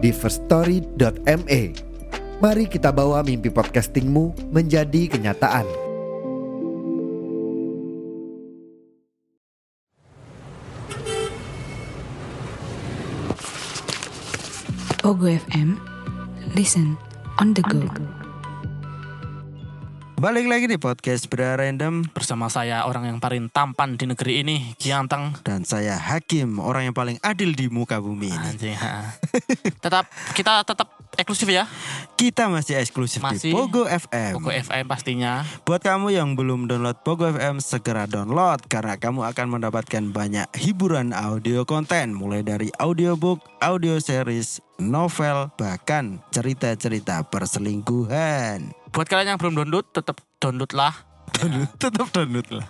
di firststory.me. Mari kita bawa mimpi podcastingmu menjadi kenyataan. Ogo FM. Listen on the go. Balik lagi di podcast Bra Random bersama saya orang yang paling tampan di negeri ini Giantang dan saya Hakim, orang yang paling adil di muka bumi ini. anjing ha. tetap kita tetap eksklusif ya Kita masih eksklusif di Masih. Pogo FM. Pogo FM pastinya Buat kamu yang belum download Pogo FM, segera download karena kamu akan mendapatkan banyak hiburan audio konten mulai dari audiobook, audio series, novel, bahkan cerita-cerita perselingkuhan. Buat kalian yang belum download tetap download lah Download, tetap download lah.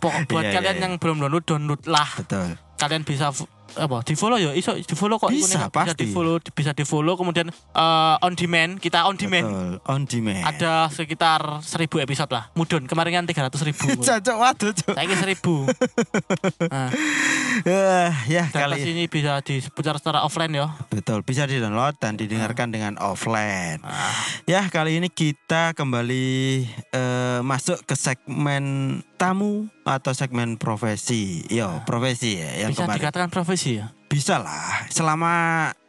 Pokok buat Iya, iya, kalian iya. yang belum download download lah Betul. kalian bisa apa di follow ya iso di follow kok Bisa, ikunnya. bisa pasti. di follow bisa di follow kemudian eh, on demand kita on demand Betul. On demand. ada sekitar 1000 episode lah mudun kemarin kan 300 ribu Cocok waduh, cok. saya 1000 nah, Eh, ya data kali sini bisa diputar secara offline ya Betul, bisa di-download dan didengarkan dengan offline. Ah. Ya, kali ini kita kembali eh, masuk ke segmen tamu atau segmen profesi. Yo, profesi ya yang bisa kemarin. dikatakan profesi ya Bisa lah, selama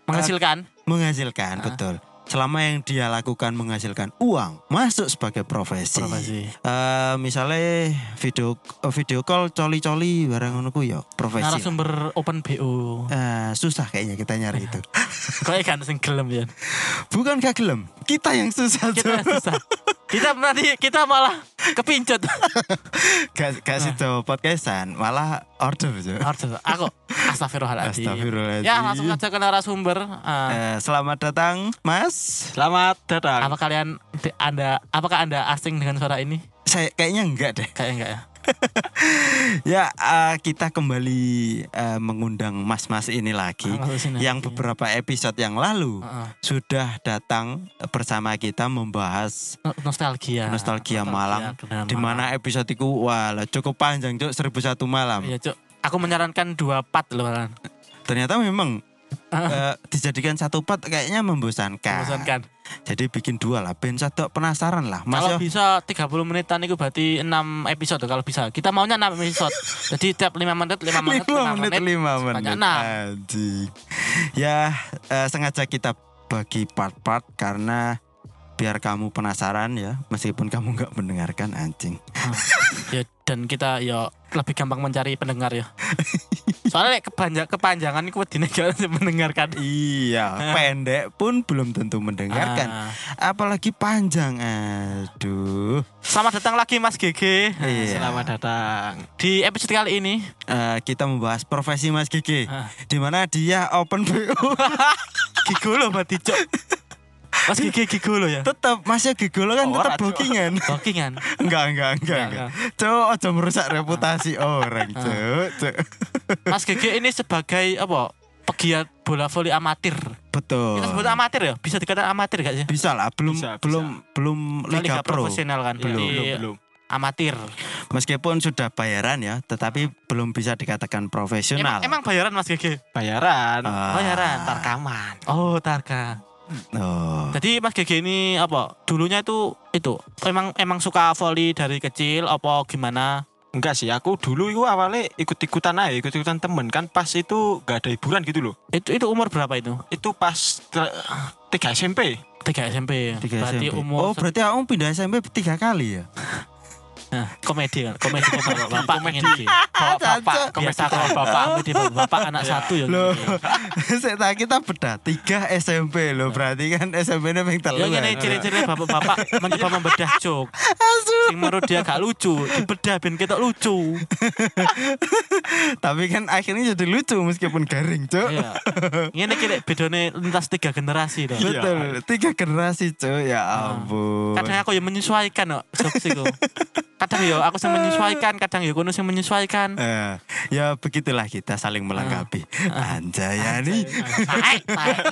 menghasilkan menghasilkan, Ah. betul. Selama yang dia lakukan menghasilkan uang, masuk sebagai profesi. profesi Eh, misalnya video eh, video call coli-coli barang ngono ku ya profesi. lah. narasumber open BO Eh, susah kayaknya kita nyari itu. kok kan sing gelem ya Bukan gak gelem, kita yang susah. kita Cok. susah kita nanti kita malah kepincut Gak, gak situ podcastan, malah order aja. Order. aku astagfirullahaladzim Astagfirullahaladzim. ya langsung aja ke narasumber Ah, Eh, selamat datang, Mas. Selamat datang. apa kalian anda apakah anda asing dengan suara ini Saya kayaknya enggak deh. kayak enggak ya Ya, eh, kita kembali eh, mengundang mas-mas ini lagi. Ah. Yang beberapa episode yang lalu Heeh. sudah datang bersama kita membahas No- nostalgia nostalgia Malang. kenangan di mana episode itu wah cukup panjang, Cuk, 1001 malam. Iya, Cuk. Aku menyarankan dua part loh. Ternyata memang eh, dijadikan satu part kayaknya membosankan. Membosankan. Jadi bikin dua lah, ben satu penasaran lah. Mas Kalau yo. bisa 30 menitan itu berarti 6 episode kalau bisa. Kita maunya 6 episode. Jadi tiap 5 menit, 5 menit, 5 lima menit, menit. lima sebanyak menit. enam. Anjing. Ya, eh, sengaja kita bagi part-part karena biar kamu penasaran ya, meskipun kamu nggak mendengarkan anjing. Ya dan kita ya lebih gampang mencari pendengar ya. Soalnya kepanjang kepanjangan itu wedine mendengarkan. Iya, pendek pun belum tentu mendengarkan. Ah. Apalagi panjang. Aduh. Selamat datang lagi Mas GG. Iya. Selamat datang. Di episode kali ini Eh, kita membahas profesi Mas Gigi. Ah. Di mana dia open BO. Gigolo berarti Cuk. Mas GG Gigolo ya. tetap masih Gigolo kan Oh, tetap bookingan. Bookingan. Enggak, enggak, enggak, enggak. Cuk, aja merusak reputasi orang, Ah. cuk, cuk. Mas GG ini sebagai apa? Pegiat bola voli amatir. Betul. Kita sebut amatir ya? Bisa dikatakan amatir gak sih? Bisa lah, belum Bisa, bisa. belum belum Liga, Liga, Pro. profesional kan. Belum, Jadi belum, belum. amatir. Meskipun sudah bayaran ya, tetapi belum bisa dikatakan profesional. Emang, emang bayaran Mas GG? Bayaran. Ah. Bayaran. Tarkaman. Oh, Tarka. Oh. Jadi Mas GG ini apa? Dulunya itu itu emang emang suka volley dari kecil apa gimana? Enggak sih, aku dulu itu awalnya ikut-ikutan aja, ikut-ikutan temen kan pas itu gak ada hiburan gitu loh. Itu itu umur berapa itu? Itu pas te- tiga SMP. Tiga SMP. Tiga berarti SMP. umur oh, berarti aku pindah SMP tiga kali ya? Nah, komedi kan, komedi kok bapak-bapak Komedi. komedi. Bapak-bapak, Biasa komedi kalau bapak komedi bapak anak satu ya. Loh, gitu. saya tak kita bedah tiga SMP loh, berarti kan SMP-nya yang telu Ya ini ciri-ciri bapak-bapak mencoba membedah joke. Sing menurut dia gak lucu, dibedah ben ketok lucu. Tapi kan akhirnya jadi lucu meskipun garing, Cuk. Iya. Ini kira bedone lintas tiga generasi dong. Betul, tiga generasi, Cuk. Ya ampun. Kadang aku yang menyesuaikan kok jokes iku. Kadang yo aku yang menyesuaikan, kadang yo kono yang menyesuaikan. Eh, ya begitulah kita saling melengkapi. Anjay nih. Taek, taek.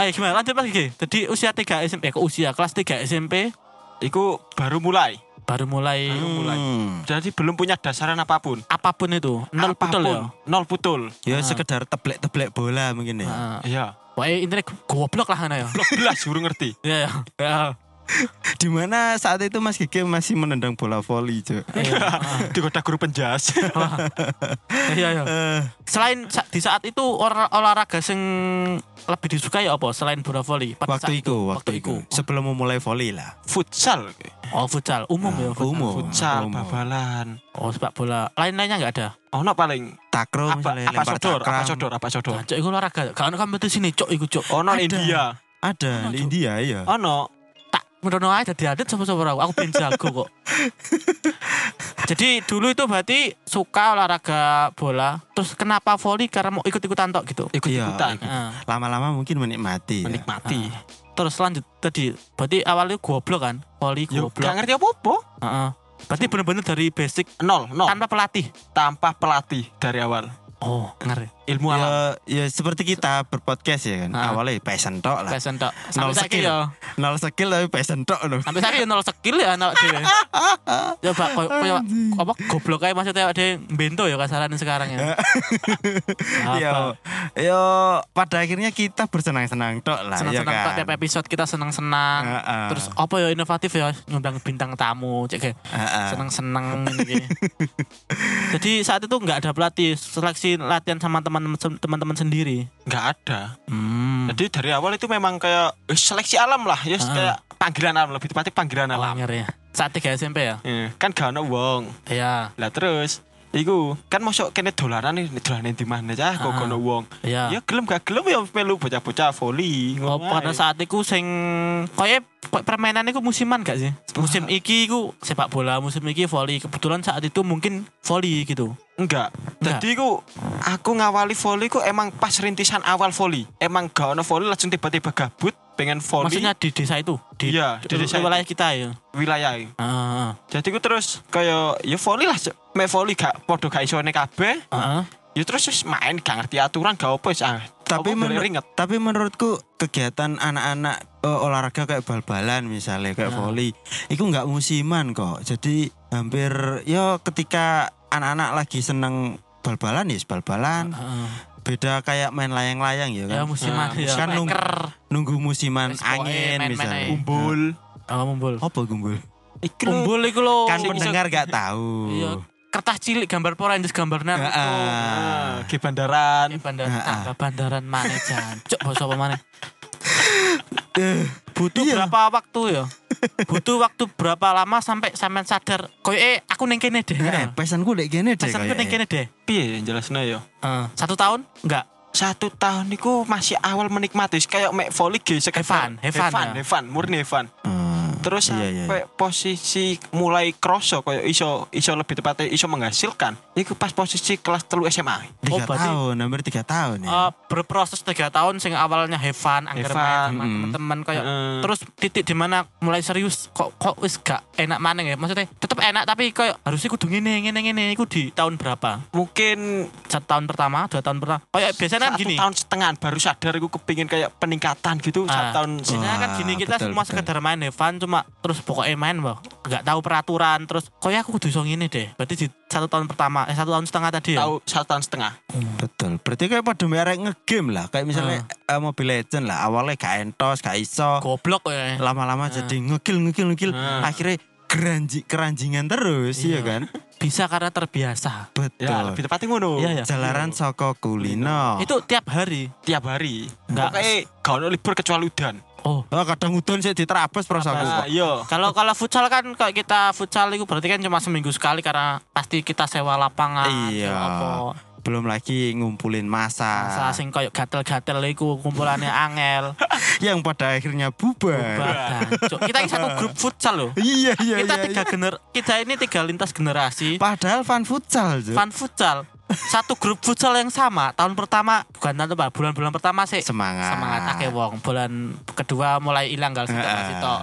Ayo gimana lanjut lagi Jadi usia 3 SMP Kok usia kelas 3 SMP Iku baru mulai. Baru mulai mulai. Hmm. Jadi belum punya dasaran apa pun. Apa pun itu Nol Apa pun. betul ya Nol putul. Ya sekedar teblek-teblek bola mungkin ya. Heeh. Iya. Wah intinya goblok lah ana ya Blok belas urung ngerti. Iya ya Di mana saat itu Mas Gigi masih menendang bola voli, Cuk. Digoda guru penjas. Iya ya Eh, Selain di saat itu olah- olahraga sing lebih disukai apa selain bola voli pada waktu itu, waktu itu. Sebelum memulai voli lah. Futsal. Oh futsal umum ya futsal. Umum. Futsal, umum. babalan. Oh sepak bola lain-lainnya nggak ada Ono paling Takro apa apa sodor, apa sodor, apa sodor. Nah, cok iku olahraga gak ono kompetisi nih cok iku cok Ono Ada. India. Ada di India ya. Ono tak merono aja di adat sama-sama aku aku pengen jago kok jadi dulu itu berarti suka olahraga bola terus kenapa volley karena mau ikut-ikutan tok gitu ikut-ikutan. Iya, Nah, Lama-lama mungkin menikmati. ya. Menikmati. terus lanjut tadi berarti awalnya goblok kan volley Yo, goblok gak ngerti apa-apa. Heeh. berarti bener-bener dari basic Nol, nol. tanpa pelatih Tanpa pelatih dari awal. Oh ngeri Ilmu alam. Ya, ya seperti kita berpodcast ya kan. Ah. Awalnya passion tok lah. passion tok Nol skill. ya Nol skill tapi passion tok loh. sampai saiki ya nol skill ya anak dhewe coba koyo koyo apa goblok aja maksudnya ada bento ya kasaran sekarang ya apa yo pada akhirnya kita bersenang-senang tok lah ya senang-senang kan. tok tiap episode kita senang-senang Heeh. terus apa ya inovatif ya ngundang bintang tamu cek kayak Heeh. senang-senang ini jadi saat itu nggak ada pelatih seleksi latihan sama teman-teman teman-teman sendiri Nggak ada. hmm. Jadi dari awal itu memang kayak eh, seleksi alam lah. Ya Ah. kayak panggilan alam. Lebih tepatnya panggilan alam. ya saat tiga SMP ya Eh, Kan gak ono wong. iya Lah terus Iku kan masuk kene dolanan nih dolanan di mana aja kok Ah. ono wong. iya Ya gelem gak gelem ya melu bocah-bocah voli. Oh, pada saat itu sing kayak permainan itu musiman gak sih? Musim iki ku sepak bola, musim iki volley. Kebetulan saat itu mungkin volley gitu. Enggak. Enggak. Jadi ku aku ngawali voli ku emang pas rintisan awal voli. Emang gak ono voli langsung tiba-tiba gabut pengen voli Maksudnya di desa itu, di, Iya, di desa wilayah kita ya. wilayah. Heeh. Jadi ku terus kayak ya voli lah me voli gak podo gak isone kabeh. Heeh. Ya terus wis main gak ngerti aturan gak apa wis ah. Tapi Apa boleh menur- ringet. tapi menurutku kegiatan anak-anak eh, olahraga kayak bal-balan misalnya kayak Ah. volley itu nggak musiman kok. Jadi hampir ya ketika anak-anak lagi seneng bal-balan ya bal-balan. Heeh. Beda kayak main layang-layang ya kan. Ya musiman Nah, ya. kan nung- Maker. Nunggu musiman angin main-main misalnya. aja. Umbul. Oh, mumbul. Apa gumbul? Iku. Umbul iku lho. Kan sing pendengar gak tahu. Iya. Kertas cilik gambar Power Rangers gambar Naruto. Ah. Ah, Ke bandaran. Eh, bandaran, Ah, ah. ah, bandaran mana jancuk basa apa mana? Butuh Iya. berapa waktu ya? Butuh waktu berapa lama sampai sampean sadar koyo eh aku ning kene deh. Eh, pesanku dek gini deh Pesanku ning kene deh. Piye jelasnya ya? Heeh. Satu tahun? Enggak. Satu tahun niku masih awal menikmati kayak mek volley ge Have fun, sekedar have fun, Evan, ya. Evan, murni Evan. Hmm, Terus iya, iya, sampai posisi mulai kroso kayak iso iso lebih tepatnya iso menghasilkan. Iku pas posisi kelas telu SMA. Tiga Oh, berarti- tahun, hampir tiga tahun ya. Eh, berproses tiga tahun sing awalnya main sama mm. teman-teman kayak Heeh. terus titik di mana mulai serius kok kok wis gak enak mana ya maksudnya tetap enak tapi kayak harusnya kudu ngene ngene ngene iku di tahun berapa Mungkin satu tahun pertama dua tahun pertama kayak biasanya kan satu gini tahun setengah baru sadar aku kepingin kayak peningkatan gitu Ah. satu tahun Biasanya kan Wah, gini kita betul, semua betul. sekedar main have fun cuma terus pokoknya main wah nggak tahu peraturan terus kayak aku kudu iso ngene deh berarti di satu tahun pertama eh satu tahun setengah tadi ya tahu satu tahun setengah. Betul. Berarti kayak pada merek ngegame lah. Kayak misalnya eh, Mobile Legend lah. Awalnya gak entos, gak iso. goblok ya Lama-lama jadi ngegil, ngegil, ngegil. Ah. Akhirnya keranji, keranjingan terus, iya Iya. kan? bisa karena terbiasa Betul. Ya, lebih tepatnya ngono. Iya, iya. Jalaran Soko Kulino. itu tiap hari Tiap hari. Nggak. Gak ono libur kecuali udan. Oh. Oh, kadang udon sih diterabas prosaku. Nah, iya. Kalau kalau futsal kan kayak kita futsal itu berarti kan cuma seminggu sekali karena pasti kita sewa lapangan. Iya. Belum lagi ngumpulin masa, Masa sing koyo gatel-gatel iku kumpulannya angel. yang pada akhirnya bubar. Cuk, Kita ini satu grup futsal loh. Iya iya kita iya. tiga iya. gener kita ini tiga lintas generasi Padahal fan futsal, fan futsal. Satu grup futsal yang sama. Tahun pertama bukan tahun apa bulan-bulan pertama sih Semangat. semangat akeh wong. Bulan kedua mulai hilang gal sitok Heeh. sitok.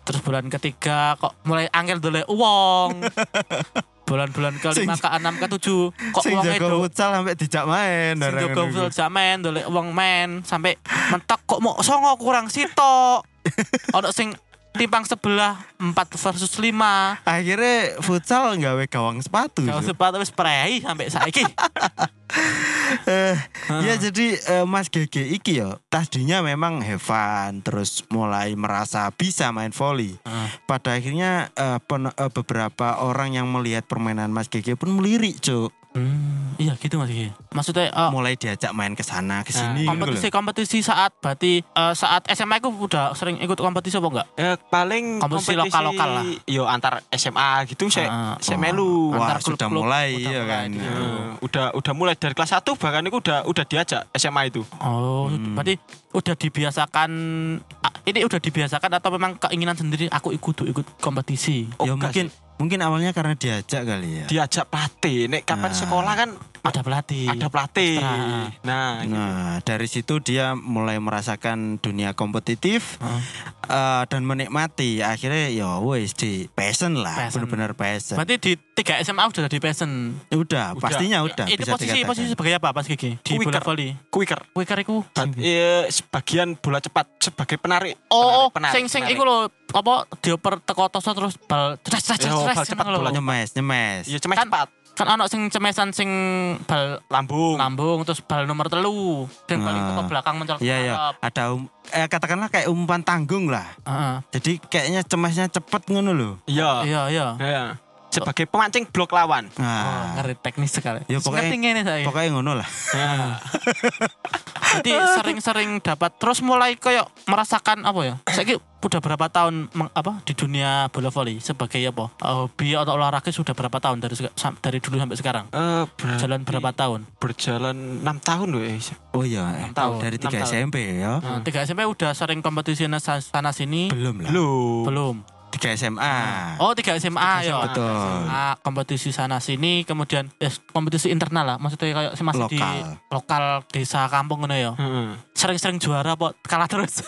Terus bulan ketiga kok mulai angel dolek uang. Bulan-bulan kelima Sing- ke enam ke tujuh kok Sing jago itu futsal sampai dijak main. Sing jago futsal iku. jamen dolek uang men sampai mentok kok mau songo kurang sitok. Ono sing timpang sebelah 4 versus 5 Akhirnya futsal nggawe gawang sepatu. Kalau Cuk. sepatu wis prei sampai saiki. Eh, ya jadi eh, Mas GG iki ya tadinya memang fun terus mulai merasa bisa main volley. Pada akhirnya eh, pen- eh, beberapa orang yang melihat permainan Mas GG pun melirik, Cuk. Hmm, iya gitu Mas. Maksudnya eh, Mulai diajak main ke sana ke sini gitu loh. kompetisi-kompetisi saat berarti eh, saat SMA aku udah sering ikut kompetisi apa enggak? Ya, paling Kompetisi kompetisi lokal-lokal lah. Yo antar SMA gitu saya Ah, saya oh. melu. Wah, Antar sudah klub-klub mulai udah ya kan. Eh, udah udah mulai dari kelas 1 bahkan itu udah udah diajak SMA itu. Oh, Hmm. berarti udah dibiasakan ah, ini udah dibiasakan atau memang keinginan sendiri aku ikut ikut kompetisi? Oh, ya mungkin mungkin awalnya karena diajak kali ya. Diajak pelatih. Nek kapan Nah. sekolah kan Ada pelatih. ada pelatih. Ekstra. Nah, gitu. Nah, dari situ dia mulai merasakan dunia kompetitif Heeh. Eh, dan menikmati. Akhirnya ya wes di passion lah, benar-benar passion. Berarti di 3 SMA udah di passion. Ya udah, Udah. pastinya udah. itu bisa posisi dikatakan. posisi sebagai apa Pas Gigi? Di bola Quicker. volley. Quicker. Wicker iku. Iya, sebagian bola cepat sebagai penarik. Oh, oh, Penarik, sing sing penarik. iku lho, apa dioper teko terus bal Ya, bal ceres cepat ngono lho. bola nyemes, nyemes. Iya, cuma Kan- cepat. Kan ono sing cemesan sing bal Lambung. lambung terus bal nomor telu dan paling Nah. teko belakang mencolok. Iya ya, ada um, eh, katakanlah kayak umpan tanggung lah. Heeh. Jadi kayaknya cemesnya cepet ngono loh. Iya. Iya, iya. Iya. Sebagai pemancing blok lawan. Oh, Nah, ngeri teknis sekali. Ya, pokoknya- Ngerti ngene saya. pokoknya ngono lah. Nah, Jadi sering-sering dapat terus mulai kayak merasakan apa ya? Saiki udah berapa tahun meng- apa di dunia bola voli sebagai apa? eh, hobi atau olahraga sudah berapa tahun dari dari dulu sampai sekarang? eh, berarti Jalan berapa tahun? Berjalan 6 tahun loh. Oh iya, eh, tahun, dari enam 3 tahun. SMP ya. Nah, tiga SMP udah sering kompetisi sana sini? Belum lah. Belum. Belum. 3 SMA. Oh, tiga SMA ya. Betul. SMA, kompetisi sana sini, kemudian ya, kompetisi internal lah. Maksudnya kayak si masih di Lokal. lokal desa kampung ngono ya. Heeh. Sering-sering juara apa kalah terus.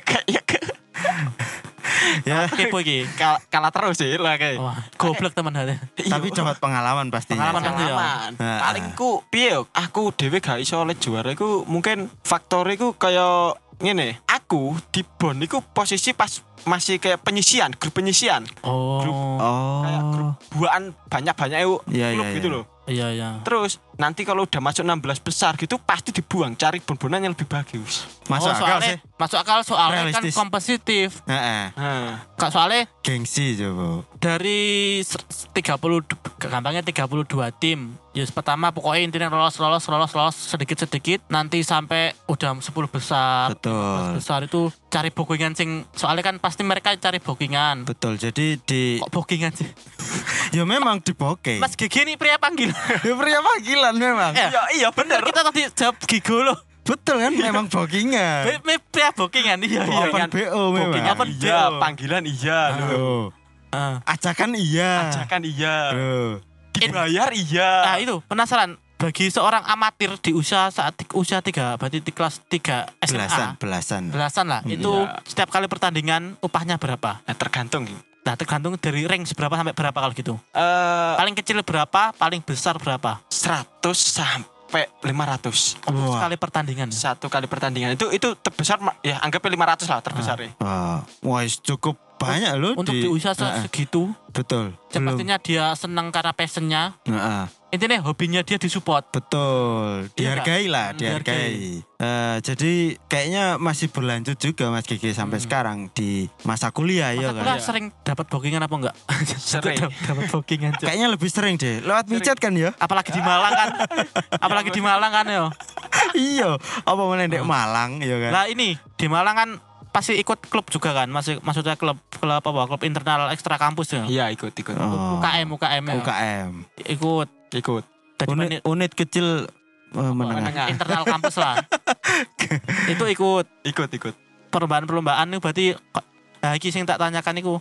Kayaknya ke- Ya, Kepo iki. kal- kalah terus sih lah kayak. Wah, goblok teman hati. tapi dapat pengalaman pasti ya. Pengalaman. Nah. Paling ku piye aku dhewe gak iso oleh juara iku mungkin faktor iku kaya ngene. Aku di Bon iku posisi pas masih kayak penyisian, grup penyisian. Oh. Kayak Oh. grup buaan banyak-banyak klub Iya, iya, gitu iya. loh. Iya, iya. Terus nanti kalau udah masuk 16 besar gitu pasti dibuang cari bon-bonan yang lebih bagus. Masuk oh, akal soalnya, sih. Masuk akal soalnya kan Realistis. kompetitif. Heeh. Nah, Kak soalnya Gengsi coba. dari ser- 30 gampangnya 32 tim. Ya pertama pokoknya intinya lolos lolos lolos lolos sedikit-sedikit nanti sampai udah 10 besar. Betul. Besar itu cari bookingan sing soalnya kan pasti mereka cari bookingan. Betul. Jadi di Kok bookingan sih? ya memang di bokeh. Mas Gigi ini pria panggil. Ya, pria panggilan memang. Eh, iya iya bener. Kita tadi jawab Gigo loh. Betul kan memang bookingan. Pria bookingan iya iya. Open BO memang. Booking open Iya, panggilan iya loh. Loh. Ah. Ajakan iya. Ajakan iya. Loh. Dibayar iya. Nah itu penasaran bagi seorang amatir di usia saat ti- usia tiga berarti di kelas 3 SMA Belasan, belasan. belasan lah. Itu Iya. setiap kali pertandingan upahnya berapa? Nah, tergantung. nah tergantung dari range berapa sampai berapa kalau gitu. Eh paling kecil berapa paling besar berapa? 100 sampai 500 Wah. sekali pertandingan. Satu kali pertandingan. Itu itu terbesar ya anggapnya 500 lah terbesar ya. Wah, wah cukup banyak loh untuk di, usia se- Heeh, segitu betul. Belum. pastinya dia senang karena passionnya Heeh, intinya hobinya dia disupport betul. Iya Dihargai lah, Hmm, dihargai. Eh, jadi kayaknya masih berlanjut juga Mas Gigi sampai sekarang di masa kuliah ya Masa kan. kuliah sering dapat bookingan apa enggak Sering. dapat bookingan. Kayaknya lebih sering deh. Lewat micet kan ya? apalagi di Malang kan apalagi di Malang kan ya iya, apa mana ndek Malang ya kan. Lah ini di Malang kan pasti ikut klub juga kan, masih maksudnya klub klub apa klub internal ekstra kampus ya. Iya ikut ikut. Oh. UKM UKM ya. UKM. Ikut. Ikut. Tadi Unit, unit kecil eh, menengah. menengah. internal kampus lah. itu ikut Ikut ikut. perlombaan-perlombaan itu berarti nah iki sing tak tanyakan itu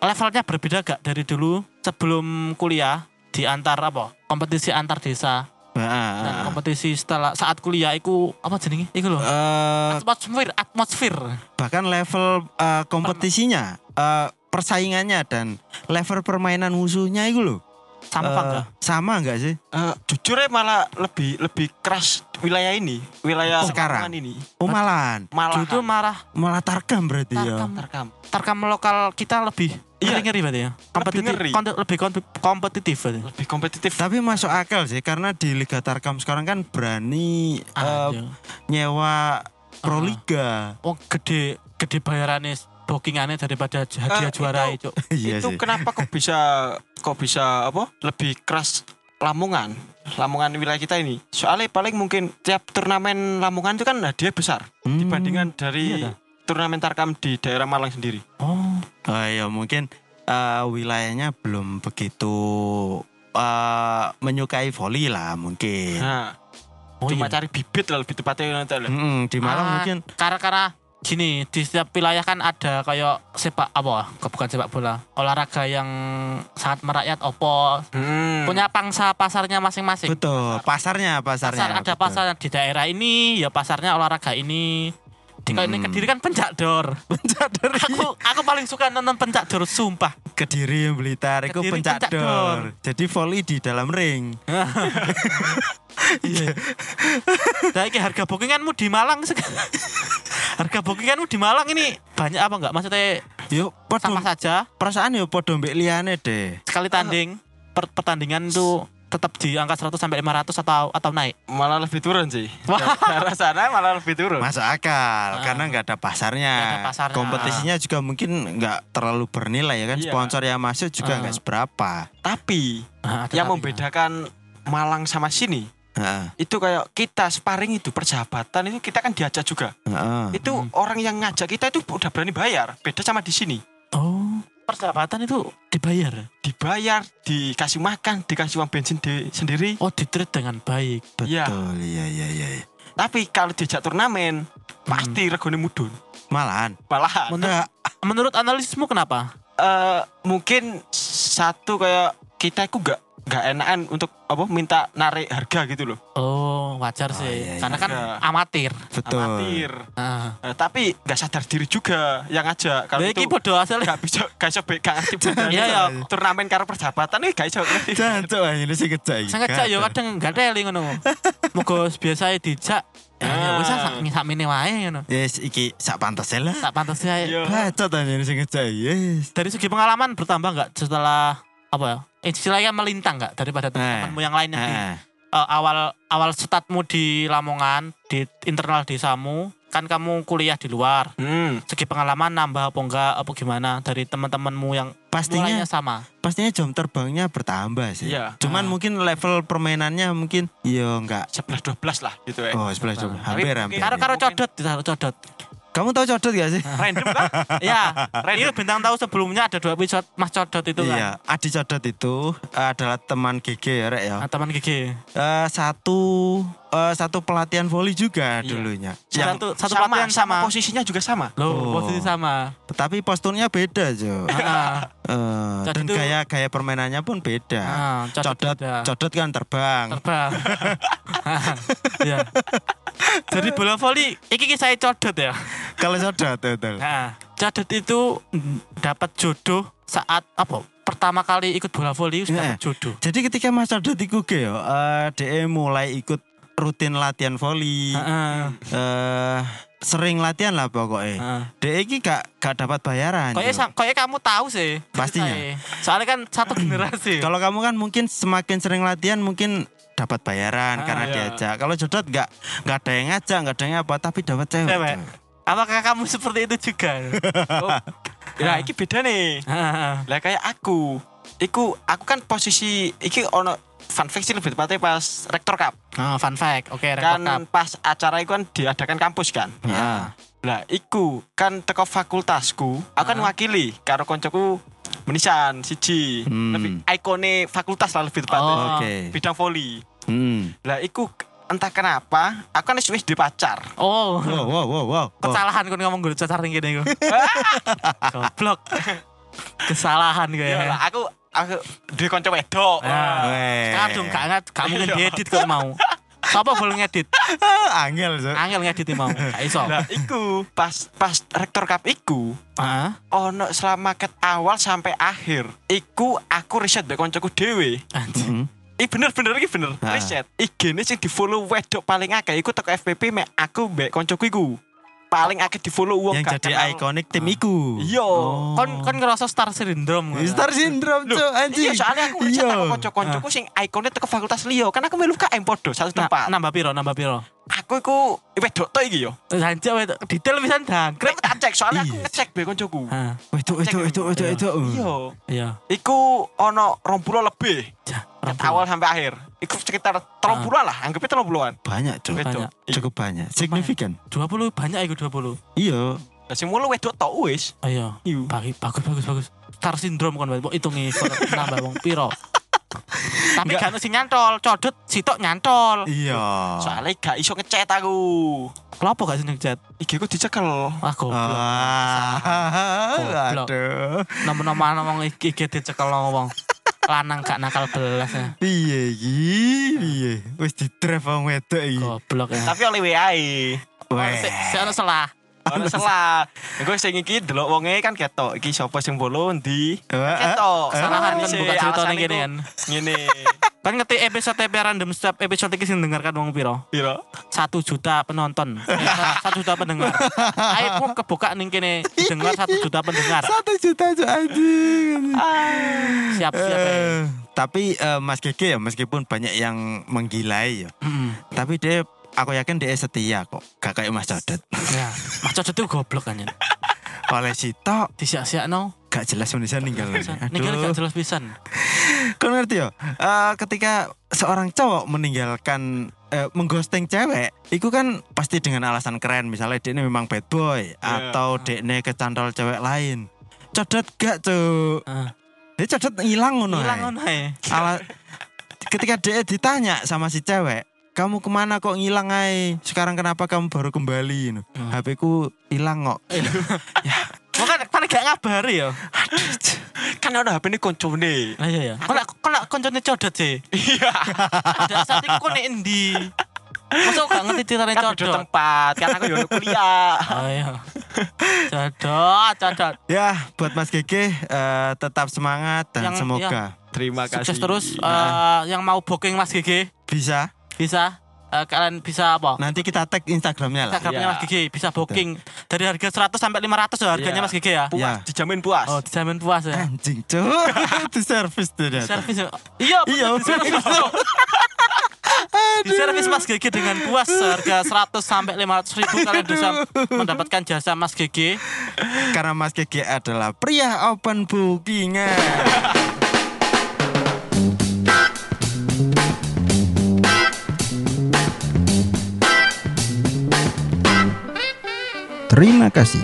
levelnya berbeda gak dari dulu sebelum kuliah di antar apa kompetisi antar desa Heeh. dan kompetisi setelah saat kuliah itu apa jenenge iku loh Eh, atmosfer atmosfer bahkan level eh, kompetisinya eh, persaingannya dan level permainan musuhnya itu loh sama eh, enggak sama enggak sih Eh, jujur ya malah lebih lebih keras wilayah ini, wilayah Oh, sekarang? Ini. oh malahan Malah itu marah malah tarkam berarti ya Tarkam. terkam. tarkam lokal kita lebih Iya. ngeri ngeri berarti ya kompetitif ngeri. konte- lebih kompetitif berarti Lebih kompetitif. tapi masuk akal sih karena di Liga Tarkam sekarang kan berani Ada. nyewa Ah. Pro Liga oh gede gede bayarannya bookingannya daripada hadiah Eh, juara itu- itu iya itu sih kenapa kok bisa kok bisa apa? Lebih keras Lamongan. Lamongan wilayah kita ini. Soalnya paling mungkin tiap turnamen Lamongan itu kan hadiah besar Hmm. dibandingkan dari Iya dah. turnamen Tarkam di daerah Malang sendiri. oh Oh ya mungkin eh, wilayahnya belum begitu eh, menyukai volley lah mungkin. Nah, oh cuma iya. cari bibit lah lebih tepatnya nanti lah. Mm-mm, di Malang Ah, mungkin karena karena gini di setiap wilayah kan ada kayak sepak apa kok bukan sepak bola olahraga yang sangat merakyat opo Hmm. punya pangsa pasarnya masing-masing betul pasarnya pasarnya. pasar ada betul. pasar di daerah ini ya pasarnya olahraga ini di ini Hmm. kediri kan pencak dor Pencak dor. aku aku paling suka nonton pencak dor sumpah Kediri Blitar itu pencak pencak dor. dor. Jadi volley di dalam ring. iya nah ini harga bookinganmu di Malang sek- harga bookinganmu di Malang ini banyak apa enggak maksudnya Yo podo sama saja perasaan yo podo mbek liyane deh. sekali tanding per- pertandingan itu tetap di angka 100 sampai 500 atau atau naik. malah lebih turun sih. Daerah sana malah lebih turun. Masuk akal Ah. karena nggak ada pasarnya. Ada pasarnya. Kompetisinya juga mungkin nggak terlalu bernilai ya kan. Iya. Sponsor yang masuk juga Ah. nggak seberapa. Tapi Nah, yang tapinya. membedakan Malang sama sini Heeh. itu kayak kita sparring itu persahabatan itu kita kan diajak juga. heeh. Itu orang yang ngajak kita itu udah berani bayar. Beda sama di sini. Oh, persahabatan itu dibayar. Dibayar, dikasih makan, dikasih uang bensin di, sendiri. Oh, ditreat dengan baik. Betul, iya iya iya. iya. Tapi kalau diajak turnamen pasti regone mudun. Malahan. Malahan Menurut, menurut analisismu kenapa? eh mungkin satu kayak kita itu gak gak enakan untuk apa minta narik harga gitu loh. Oh, wajar sih. iya, iya. Karena kan Iya. amatir. Betul. Amatir. Ah. Eh, tapi gak sadar diri juga yang ngajak. Kalau itu iki bodoh asal. gak bisa gak bisa be- gak ngerti bedanya. Iya, iya. Turnamen karo persahabatan ini gak bisa. Jancuk aja ini sih kecak. iki. Sengaja yo kadang gak teli ngono. Moga biasa dijak. Ya ya wis sak sak mene wae ngono. Yes, iki sak pantasnya lah. Tak pantas ae. Iya. Bacot aja ini sih kecak. Yes. Dari segi pengalaman bertambah nggak setelah apa ya? Istilahnya melintang nggak daripada teman-temanmu yang lain yang di Heeh. eh, awal awal startmu di Lamongan di internal desamu kan kamu kuliah di luar Hmm. segi pengalaman nambah apa enggak apa gimana dari teman-temanmu yang Pastinya sama pastinya jam terbangnya bertambah sih. Iya. Cuman Ah. mungkin level permainannya mungkin yo enggak 11 12 lah gitu ya. Oh, sebelah coba. Tapi Hampir mungkin- hampir. karo karo codot ditaruh codot Kamu tahu codot gak sih? Random kan? ya ini bintang tahu sebelumnya ada dua episode mas codot itu Iya, kan Adi Codot itu adalah teman GG ya, Rek ya. Ah, teman gigi Eh, satu eh, satu pelatihan volley juga Iya. dulunya. Satu- satu sama, pelatihan sama. posisinya juga sama. loh Oh. posisi sama Tetapi posturnya beda, Jo. Ah, Codot dan itu- gaya gaya permainannya pun beda. ah, codot Codot, beda. codot kan terbang. terbang. Iya. Jadi bola voli iki ki saya codot ya. Kalau codot betul. Nah, codot itu dapat jodoh saat apa? Pertama kali ikut bola voli Iya. dapat jodoh. Jadi ketika Mas Codot iku ge yo, eh DE mulai ikut rutin latihan volley. Heeh. eh sering latihan lah pokoknya. heeh. DE iki gak gak dapat bayaran. Kayaknya kayaknya kamu tahu sih. Pastinya. Soalnya kan satu generasi. Kalau kamu kan mungkin semakin sering latihan mungkin dapat bayaran Ah, karena iya. diajak. Kalau jodot nggak nggak ada yang ngajak, nggak ada yang apa, tapi dapat cewek. Cewek. Jo. Apakah kamu seperti itu juga? Oh. Nah, iki beda nih. Lah kayak aku. Iku aku kan posisi iki ono fun fact sih lebih tepatnya pas rektor cup Oh, fun fact. Oke, kan rektor cup. pas acara itu kan diadakan kampus kan Ya. lah iku kan teko fakultasku aku kan wakili karo koncoku menisan siji Hmm. lebih ikone fakultas lah lebih tepatnya Oh. Oke. bidang voli Hmm. lah iku entah kenapa aku kan wis di pacar Oh. Wow, wow, wow, wow. Kesalahan kon ngomong gue cacar ning kene iku. Goblok. Kesalahan gue ya ya. lah aku aku di konco wedok Ah. Weh. Kadung gak ngat, gak mungkin diedit kok mau. Siapa boleh ngedit? Angel, Cuk. Angel ngedit mau. Gak iso. lah iku pas pas rektor cup iku Heeh. ono selama ket awal sampai akhir iku aku riset mbek koncoku dhewe Anjir. Hmm. Ih bener bener iki bener Ah. riset IG ini sing di follow wedok paling akeh iku teko FPP mek aku mbek koncoku iku paling akeh di follow wong Yang jadi kenal. ikonik tim iku. iya Kon kon ngerasa star syndrome. kan? Star syndrome, Loh, Cuk, anjing. Iya soalnya aku riset Iya. sama konco-koncoku sing ikonnya teko fakultas liyo kan aku melu KM podo satu Nah, tempat nambah piro, nambah piro. aku iku wedok to iki yo Anjir weh, detail bisa dangkrek. Aku tak cek soalnya aku Iya. ngecek mbek koncoku Hah, Wedok, wedok, wedok, wedok, wedok. iya iya. iku ono 20 lebih awal sampai akhir iku sekitar 30 lah anggapnya 30-an Banyak, Cuk. wedok Cukup banyak. Signifikan. 20 banyak iku 20. Iya. Lah sing mulu wedok tok wis. Ayo. Iya. Bagi, bagus bagus bagus. Star syndrome kan mbok hitungi kok nambah wong piro. Tapi gak ono sing nyantol, codot sitok nyantol. Iya. Soalnya gak iso ngechat aku. Kenapa gak sih chat? IG ku dicekel. Ah goblok. Ah, aduh. Nomor-nomor ngomong iki iki dicekel wong. Lanang gak nakal belas ya. Piye iki? Piye? Wis di drive wong wedok iki. Goblok ya. Tapi oleh WA. Weh. Si, si ono salah. Ora salah. Gue sing iki delok wonge kan ketok. Iki sapa sing follow ndi? Wah, Ketok. Salahan kan buka cerita alasan ning kene kan. Ngene. Kan ngerti episode TP random step episode iki sing dengarkan wong piro? Piro? Satu juta penonton. Eh, sa- satu juta pendengar. Ayo ku kebuka ning kene dengar satu juta pendengar. Satu juta Cuk, anjing. Siap-siap ya. Eh, tapi eh, Mas Gege ya meskipun banyak yang menggilai ya. Hmm. Tapi dia aku yakin dia setia kok. Gak kayak Mas Codot. Ya, Mas Codot itu goblok kan ya. Oleh sitok Disiak-siak no. Gak jelas Indonesia ninggal. Ninggal gak jelas pisan. Kau ngerti ya? Eh, ketika seorang cowok meninggalkan eh, mengghosting cewek, itu kan pasti dengan alasan keren. Misalnya dia ini memang bad boy atau dia ini kecantol cewek lain. Codot gak cuk. Ah. Dia codot hilang ngono. Hilang ngono ae. Ala- ketika dia ditanya sama si cewek, kamu ke mana kok ngilang ay? Sekarang kenapa kamu baru kembali? Hmm. HP ku hilang kok. Makanya paling gak ngabari ya. Kan ada HP ini koncone. Lah iya ya. Kok lak- kok lak koncone codot sih? Iya. Ada saat iku nek endi? Masa gak ngerti ceritanya Kan codot? tempat. Kan aku yo kuliah. Oh iya. Codot, codot. Ya, buat Mas Gege eh, tetap semangat dan Yang- semoga Terima kasih. Sukses terus Nah. eh, yang mau booking Mas Gigi bisa. bisa eh, kalian bisa apa? Nanti kita tag Instagramnya lah. Instagramnya Iya. Mas Gigi bisa booking dari harga 100 sampai 500 ya harganya Iya. Mas Gigi ya. Puas, Ya. dijamin puas. Oh, dijamin puas ya. Anjing cuy, itu servis ternyata. Servis ya. Iya, Iya. betul, di servis. Di Mas Gigi dengan puas seharga 100 sampai 500 ribu kalian bisa mendapatkan jasa Mas Gigi. Karena Mas Gege adalah pria open bookingan. Terima kasih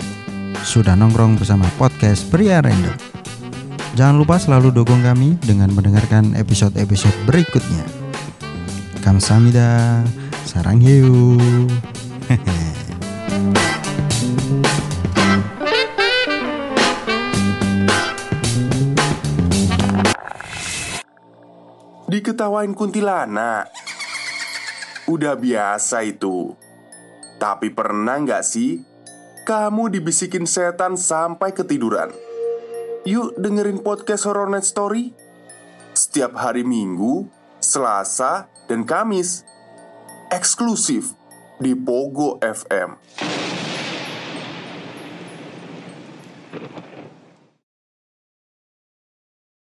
sudah nongkrong bersama podcast Pria Random. Jangan lupa selalu dukung kami dengan mendengarkan episode-episode berikutnya. Kamsahamnida, sarang hiu. Diketawain kuntilanak. Udah biasa itu. Tapi pernah nggak sih kamu dibisikin setan sampai ketiduran? Yuk dengerin podcast Horror Night Story setiap hari Minggu, Selasa, dan Kamis. Eksklusif di Pogo FM.